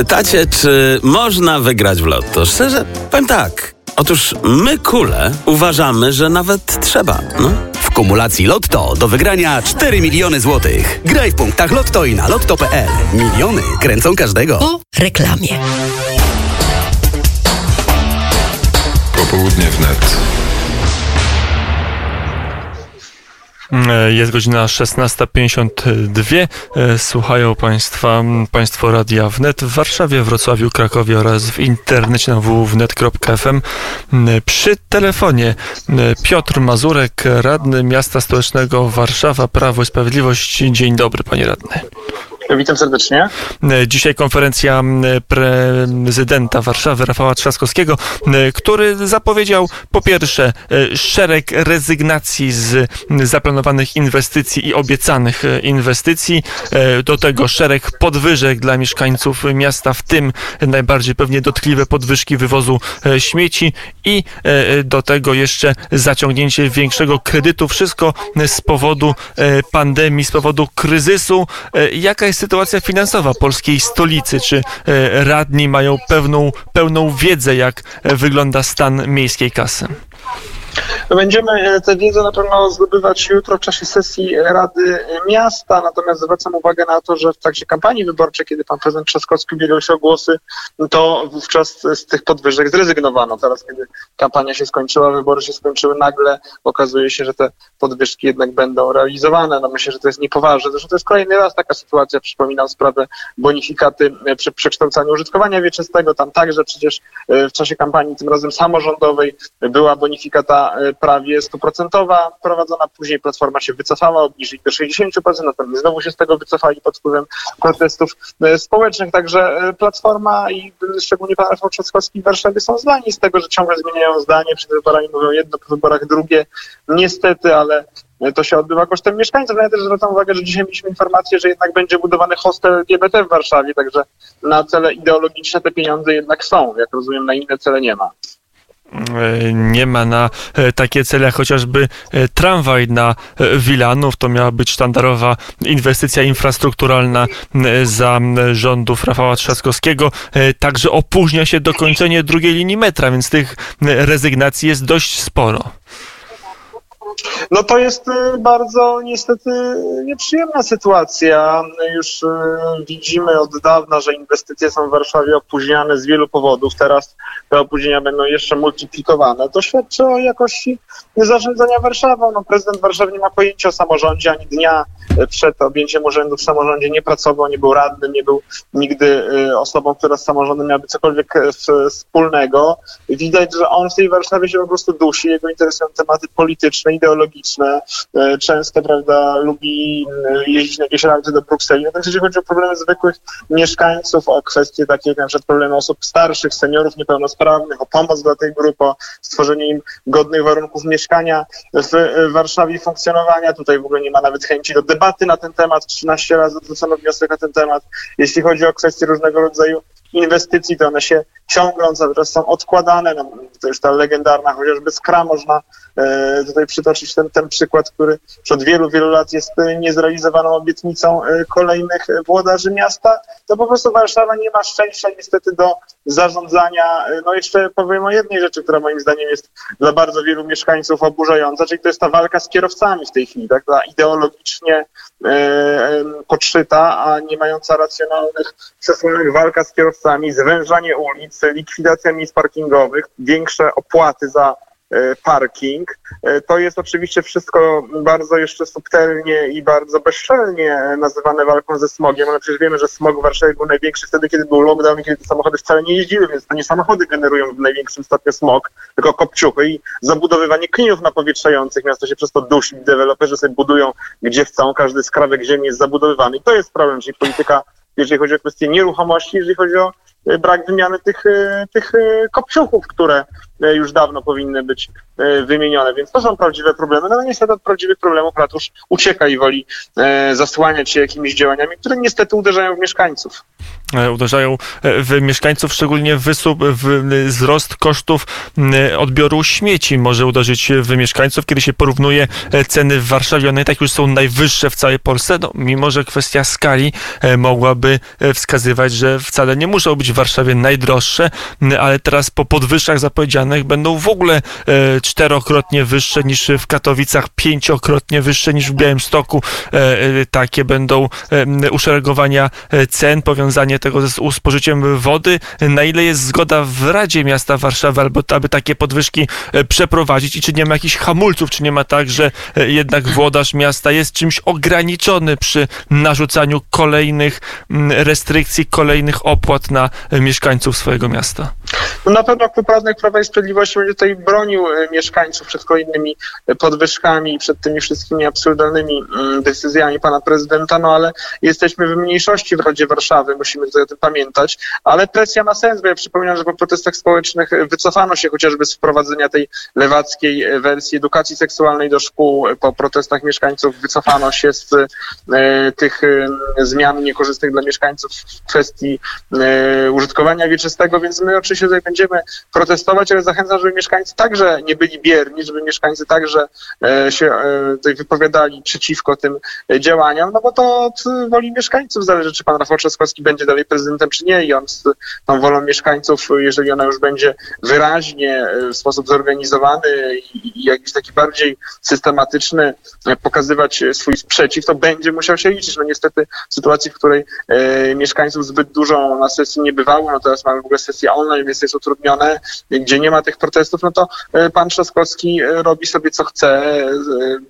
Pytacie, czy można wygrać w lotto? Szczerze, powiem tak. Otóż my, kule, uważamy, że nawet trzeba. No. W kumulacji Lotto do wygrania 4 miliony złotych. Graj w punktach Lotto i na lotto.pl. Miliony kręcą każdego. Po reklamie. Popołudnie wnet. E, Jest godzina 16.52. E, Słuchają Państwa Państwo Radia Wnet w Warszawie, Wrocławiu, Krakowie oraz w internecie na www.wnet.fm. M, Przy telefonie Piotr Mazurek, radny miasta stołecznego Warszawa, Prawo i Sprawiedliwość. Dzień dobry, panie radny. Witam serdecznie. E, Dzisiaj konferencja prezydenta Warszawy Rafała Trzaskowskiego, który zapowiedział po pierwsze e, szereg rezygnacji z zaplanowanych inwestycji i obiecanych e, inwestycji, do tego szereg podwyżek dla mieszkańców miasta, w tym najbardziej pewnie dotkliwe podwyżki wywozu śmieci i do tego jeszcze zaciągnięcie większego kredytu. Wszystko z powodu pandemii, z powodu kryzysu. Jaka jest sytuacja finansowa polskiej stolicy? Czy e, radni mają pewną, pełną wiedzę, jak e, wygląda stan miejskiej kasy? Będziemy e, tę wiedzę na pewno zdobywać jutro w czasie sesji Rady Miasta, natomiast zwracam uwagę na to, że w trakcie kampanii wyborczej, kiedy pan prezydent Trzaskowski ubiegał się o głosy, to wówczas z tych podwyżek zrezygnowano. Teraz, kiedy kampania się skończyła, wybory się skończyły, nagle okazuje się, że te podwyżki jednak będą realizowane. No myślę, że to jest niepoważne. Zresztą to jest kolejny raz taka sytuacja. Przypominam sprawę bonifikaty e, przy przekształcaniu użytkowania wieczystego. Tam także przecież e, w czasie kampanii, tym razem samorządowej, była bonifikata e, prawie stuprocentowa prowadzona. Później Platforma się wycofała, obniżyli do 60%, natomiast znowu się z tego wycofali pod wpływem protestów e, społecznych. Także e, Platforma i szczególnie pan Rafał Trzaskowski w Warszawie są zdani z tego, że ciągle zmieniają zdanie. Przed wyborami mówią jedno, po wyborach drugie. Niestety, ale to się odbywa kosztem mieszkańców. No ja też zwracam uwagę, że dzisiaj mieliśmy informację, że jednak będzie budowany hostel LGBT w Warszawie, także na cele ideologiczne te pieniądze jednak są. Jak rozumiem, na inne cele nie ma. E, Nie ma na e, takie cele chociażby e, tramwaj na Wilanów. To miała być sztandarowa inwestycja infrastrukturalna za rządów Rafała Trzaskowskiego. Także opóźnia się dokończenie drugiej linii metra, więc tych rezygnacji jest dość sporo. No to jest y, bardzo niestety nieprzyjemna sytuacja. Już y, widzimy od dawna, że inwestycje są w Warszawie opóźniane z wielu powodów. Teraz te opóźnienia będą jeszcze multiplikowane. To świadczy o jakości zarządzania Warszawą. No, prezydent Warszawy nie ma pojęcia o samorządzie ani dnia przed objęciem urzędu w samorządzie nie pracował, nie był radnym, nie był nigdy y, osobą, która z samorządem miałaby cokolwiek e, wspólnego. Widać, że on w tej Warszawie się po prostu dusi, jego interesują tematy polityczne, ideologiczne. E, Często, prawda, lubi e, jeździć na jakieś rajdy do Brukseli. Natomiast jeżeli chodzi o problemy zwykłych mieszkańców, o kwestie takie jak na przykład problemy osób starszych, seniorów niepełnosprawnych, o pomoc dla tej grupy, o stworzenie im godnych warunków mieszkania w e, Warszawie funkcjonowania. Tutaj w ogóle nie ma nawet chęci do debaty na ten temat. 13 razy odrzucono wniosek na ten temat. Jeśli chodzi o kwestie różnego rodzaju inwestycji, to one się ciągną, cały czas są odkładane. No, to już ta legendarna chociażby skra można e, tutaj przytoczyć ten, ten przykład, który od wielu, wielu lat jest e, niezrealizowaną obietnicą e, kolejnych e, włodarzy miasta. To po prostu Warszawa nie ma szczęścia niestety do zarządzania. E, No jeszcze powiem o jednej rzeczy, która moim zdaniem jest dla bardzo wielu mieszkańców oburzająca, czyli to jest ta walka z kierowcami w tej chwili, tak? Ta ideologicznie e, podszyta, a nie mająca racjonalnych przesłanek walka z kierowcami, zwężanie ulic, likwidacja miejsc parkingowych, większe opłaty za parking. E, To jest oczywiście wszystko bardzo jeszcze subtelnie i bardzo bezczelnie e, nazywane walką ze smogiem, ale przecież wiemy, że smog w Warszawie był największy wtedy, kiedy był lockdown kiedy te samochody wcale nie jeździły, więc to nie samochody generują w największym stopniu smog, tylko kopciuchy i zabudowywanie klinów napowietrzających. Miasto się przez to dusi, deweloperzy sobie budują gdzie chcą, każdy skrawek ziemi jest zabudowywany i to jest problem, czyli polityka, jeżeli chodzi o kwestie nieruchomości, jeżeli chodzi o e, brak wymiany tych, e, tych e, kopciuchów, które już dawno powinny być wymienione, więc to są prawdziwe problemy. No niestety od prawdziwych problemów ratusz ucieka i woli zasłaniać się jakimiś działaniami, które niestety uderzają w mieszkańców. E, uderzają e, w mieszkańców, szczególnie wysób, w wzrost kosztów odbioru śmieci może uderzyć w mieszkańców, kiedy się porównuje e, ceny w Warszawie, one tak już są najwyższe w całej Polsce, no, mimo że kwestia skali mogłaby wskazywać, że wcale nie muszą być w Warszawie najdroższe, ale teraz po podwyższach zapowiedzianych będą w ogóle czterokrotnie wyższe niż w Katowicach, pięciokrotnie wyższe niż w Białymstoku. Takie będą uszeregowania cen, powiązanie tego z spożyciem wody, na ile jest zgoda w Radzie Miasta Warszawy, albo aby takie podwyżki e, przeprowadzić? I czy nie ma jakichś hamulców, czy nie ma tak, że e, jednak włodarz miasta jest czymś ograniczony przy narzucaniu kolejnych restrykcji, kolejnych opłat na e, mieszkańców swojego miasta? No na pewno Klub Radnych Prawa i Sprawiedliwości będzie tutaj bronił mieszkańców przed kolejnymi podwyżkami, przed tymi wszystkimi absurdalnymi decyzjami pana prezydenta, no ale jesteśmy w mniejszości w Radzie Warszawy, musimy tutaj o tym pamiętać, ale presja ma sens, bo ja przypominam, że po protestach społecznych wycofano się chociażby z wprowadzenia tej lewackiej wersji edukacji seksualnej do szkół, po protestach mieszkańców wycofano się z e, tych e, zmian niekorzystnych dla mieszkańców w kwestii e, użytkowania wieczystego, więc my oczywiście tutaj będziemy protestować, ale zachęcam, żeby mieszkańcy także nie byli bierni, żeby mieszkańcy także e, się e, tutaj wypowiadali przeciwko tym działaniom, no bo to od woli mieszkańców zależy, czy pan Rafał Trzaskowski będzie dalej prezydentem, czy nie i on z tą wolą mieszkańców, jeżeli ona już będzie wyraźnie, e, w sposób zorganizowany i jakiś taki bardziej systematyczny e, pokazywać swój sprzeciw, to będzie musiał się liczyć. No niestety w sytuacji, w której e, mieszkańców zbyt dużo na sesji nie bywało, no teraz mamy w ogóle sesję online, więc jest utrudnione, gdzie nie ma tych protestów, no to e, pan Trzaskowski robi sobie co chce,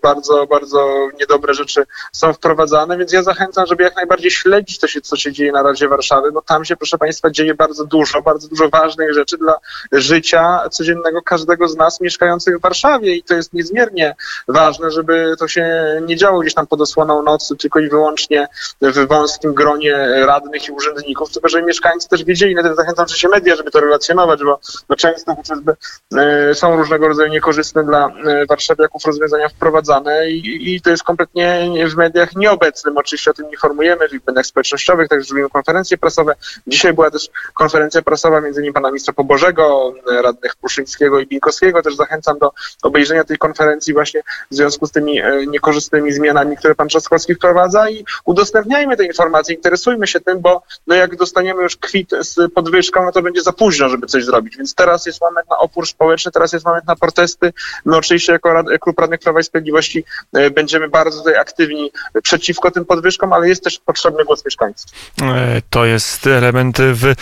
bardzo, bardzo niedobre rzeczy są wprowadzane, więc ja zachęcam, żeby jak najbardziej śledzić to się, co się dzieje na Radzie Warszawy, bo tam się, proszę Państwa, dzieje bardzo dużo, bardzo dużo ważnych rzeczy dla życia codziennego każdego z nas mieszkających w Warszawie i to jest niezmiernie ważne, żeby to się nie działo gdzieś tam pod osłoną nocy, tylko i wyłącznie w wąskim gronie radnych i urzędników, tylko żeby mieszkańcy też wiedzieli, na tym zachęcam się media, żeby to relacjonować, bo, bo często chociażby e, są różnego rodzaju niekorzystne dla e, warszawiaków rozwiązania wprowadzane i, i to jest kompletnie w mediach nieobecnym. Oczywiście o tym informujemy, w mediach społecznościowych, także zrobimy konferencje prasowe. Dzisiaj była też konferencja prasowa między innymi pana ministra Pobożego, radnych Pruszyńskiego i Binkowskiego. Też zachęcam do obejrzenia tej konferencji właśnie w związku z tymi e, niekorzystnymi zmianami, które pan Trzaskowski wprowadza i udostępniajmy te informacje, interesujmy się tym, bo no jak dostaniemy już kwit z podwyżką, no to będzie za późno, żeby coś zrobić. Więc teraz jest moment na opór społeczny, teraz jest moment na protesty. My oczywiście jako Rad Klub Radnych Prawa i Sprawiedliwości e, będziemy bardzo tutaj aktywni przeciwko tym podwyżkom, ale jest też potrzebny głos mieszkańców. E, to jest element w,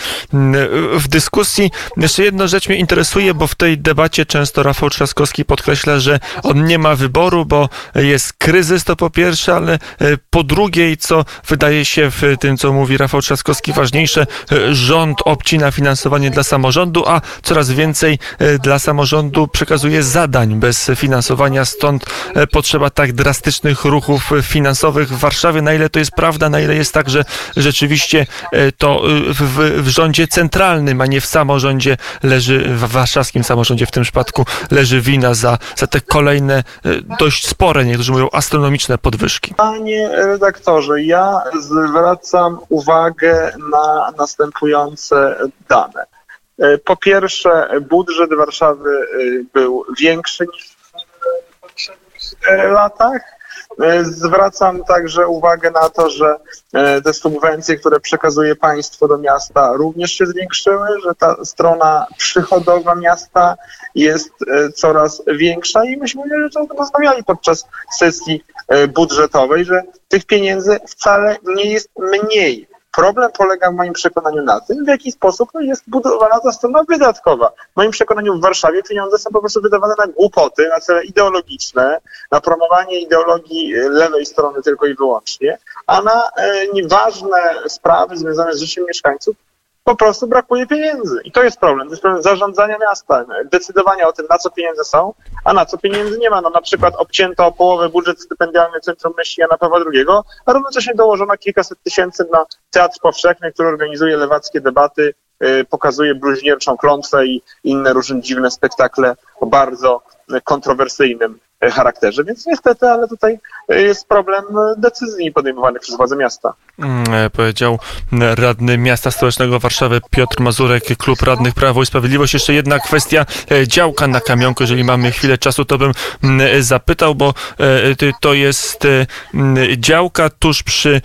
w dyskusji. Jeszcze jedna rzecz mnie interesuje, bo w tej debacie często Rafał Trzaskowski podkreśla, że on nie ma wyboru, bo jest kryzys, to po pierwsze, ale e, po drugie, co wydaje się w tym, co mówi Rafał Trzaskowski, ważniejsze, rząd obcina finansowanie dla samorządu, a coraz więcej dla samorządu przekazuje zadań bez finansowania, stąd potrzeba tak drastycznych ruchów finansowych w Warszawie. Na ile to jest prawda, na ile jest tak, że rzeczywiście to w, w rządzie centralnym, a nie w samorządzie leży, w warszawskim samorządzie w tym przypadku leży wina za, za te kolejne e, dość spore, niektórzy mówią astronomiczne podwyżki. Panie redaktorze, ja zwracam uwagę na następujące dane. E, po pierwsze, budżet Warszawy e, był większy niż w poprzednich latach. E, zwracam także uwagę na to, że te subwencje, które przekazuje państwo do miasta, również się zwiększyły, że ta strona przychodowa miasta jest coraz większa i myśmy że to rozmawiali podczas sesji budżetowej, że tych pieniędzy wcale nie jest mniej. Problem polega w moim przekonaniu na tym, w jaki sposób no, jest budowana ta strona wydatkowa. W moim przekonaniu w Warszawie pieniądze są po prostu wydawane na głupoty, na cele ideologiczne, na promowanie ideologii lewej strony tylko i wyłącznie, a na e, nieważne sprawy związane z życiem mieszkańców po prostu brakuje pieniędzy. I to jest problem. To jest problem zarządzania miasta, decydowania o tym, na co pieniądze są, a na co pieniędzy nie ma. No na przykład obcięto o połowę budżet stypendialny Centrum Myśli Jana Pawła II, a równocześnie dołożono kilkaset tysięcy na Teatr Powszechny, który organizuje lewackie debaty, y, pokazuje bluźnierczą klątwę i inne różne dziwne spektakle o bardzo kontrowersyjnym charakterze. Więc niestety, ale tutaj y, jest problem y, decyzji podejmowanych przez władze miasta. Mm, e, Powiedział radny miasta stołecznego Warszawy Piotr Mazurek, klub radnych Prawo i Sprawiedliwość. Jeszcze jedna kwestia e, działka na kamionku. Jeżeli mamy chwilę czasu, to bym mm, zapytał, bo e, to jest e, mm, działka tuż przy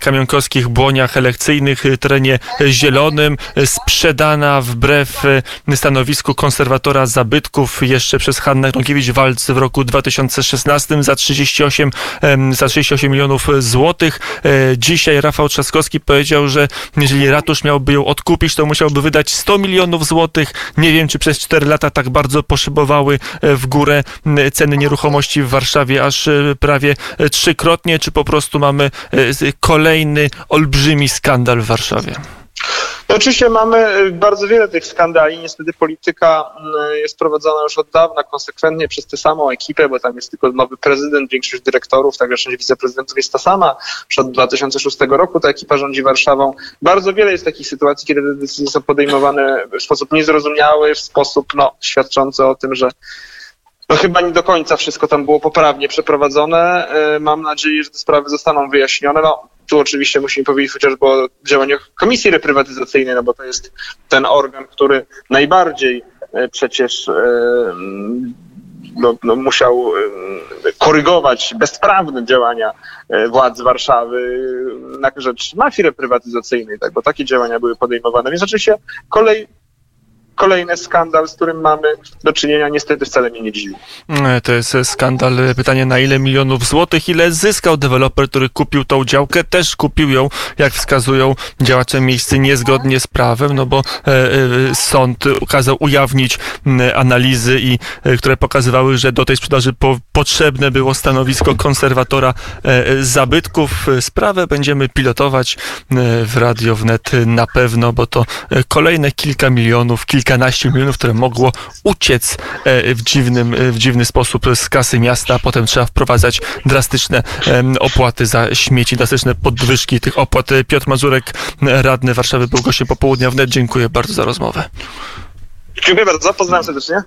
kamionkowskich błoniach elekcyjnych, e, terenie zielonym, e, sprzedana wbrew e, stanowisku konserwatora zabytków jeszcze przez Hannę Ronkiewicz-Walc w roku 2016 za 38, em, za 38 milionów złotych. E, Dzisiaj Rafał Trzaskowski powiedział, że jeżeli ratusz miałby ją odkupić, to musiałby wydać 100 milionów złotych. Nie wiem, czy przez 4 lata tak bardzo poszybowały e, w górę ceny nieruchomości w Warszawie aż e, prawie e, trzykrotnie, czy po prostu mamy e, kolejny olbrzymi skandal w Warszawie. No oczywiście mamy y, bardzo wiele tych skandali. Niestety polityka y, jest prowadzona już od dawna konsekwentnie przez tę samą ekipę, bo tam jest tylko nowy prezydent, większość dyrektorów, także część wiceprezydentów jest ta sama. Od 2006 roku ta ekipa rządzi Warszawą. Bardzo wiele jest takich sytuacji, kiedy decyzje są podejmowane w sposób niezrozumiały, w sposób no, świadczący o tym, że no chyba nie do końca wszystko tam było poprawnie przeprowadzone. E, Mam nadzieję, że te sprawy zostaną wyjaśnione. No, tu oczywiście musimy powiedzieć chociażby o działaniach Komisji Reprywatyzacyjnej, no bo to jest ten organ, który najbardziej e, przecież e, no, no, musiał e, korygować bezprawne działania władz Warszawy na rzecz mafii reprywatyzacyjnej, tak, bo takie działania były podejmowane. Więc oczywiście kolej, kolejny skandal, z którym mamy do czynienia, niestety wcale mnie nie dziwi. E, To jest e, skandal. E, Pytanie na ile milionów złotych, ile zyskał deweloper, który kupił tą działkę, też kupił ją, jak wskazują działacze miejscy, niezgodnie z prawem, no bo e, sąd kazał ujawnić m, analizy, i, które pokazywały, że do tej sprzedaży po, potrzebne było stanowisko konserwatora zabytków. Sprawę będziemy pilotować w Radio Wnet na pewno, bo to kolejne kilka milionów, kilkanaście milionów, które mogło uciec e, w, dziwnym, e, w dziwny sposób z kasy miasta, potem trzeba wprowadzać drastyczne opłaty za śmieci, drastyczne podwyżki tych opłat. E, Piotr Mazurek, radny Warszawy, był gościem popołudnia wnet. Dziękuję bardzo za rozmowę. Dziękuję bardzo, pozdrawiam serdecznie.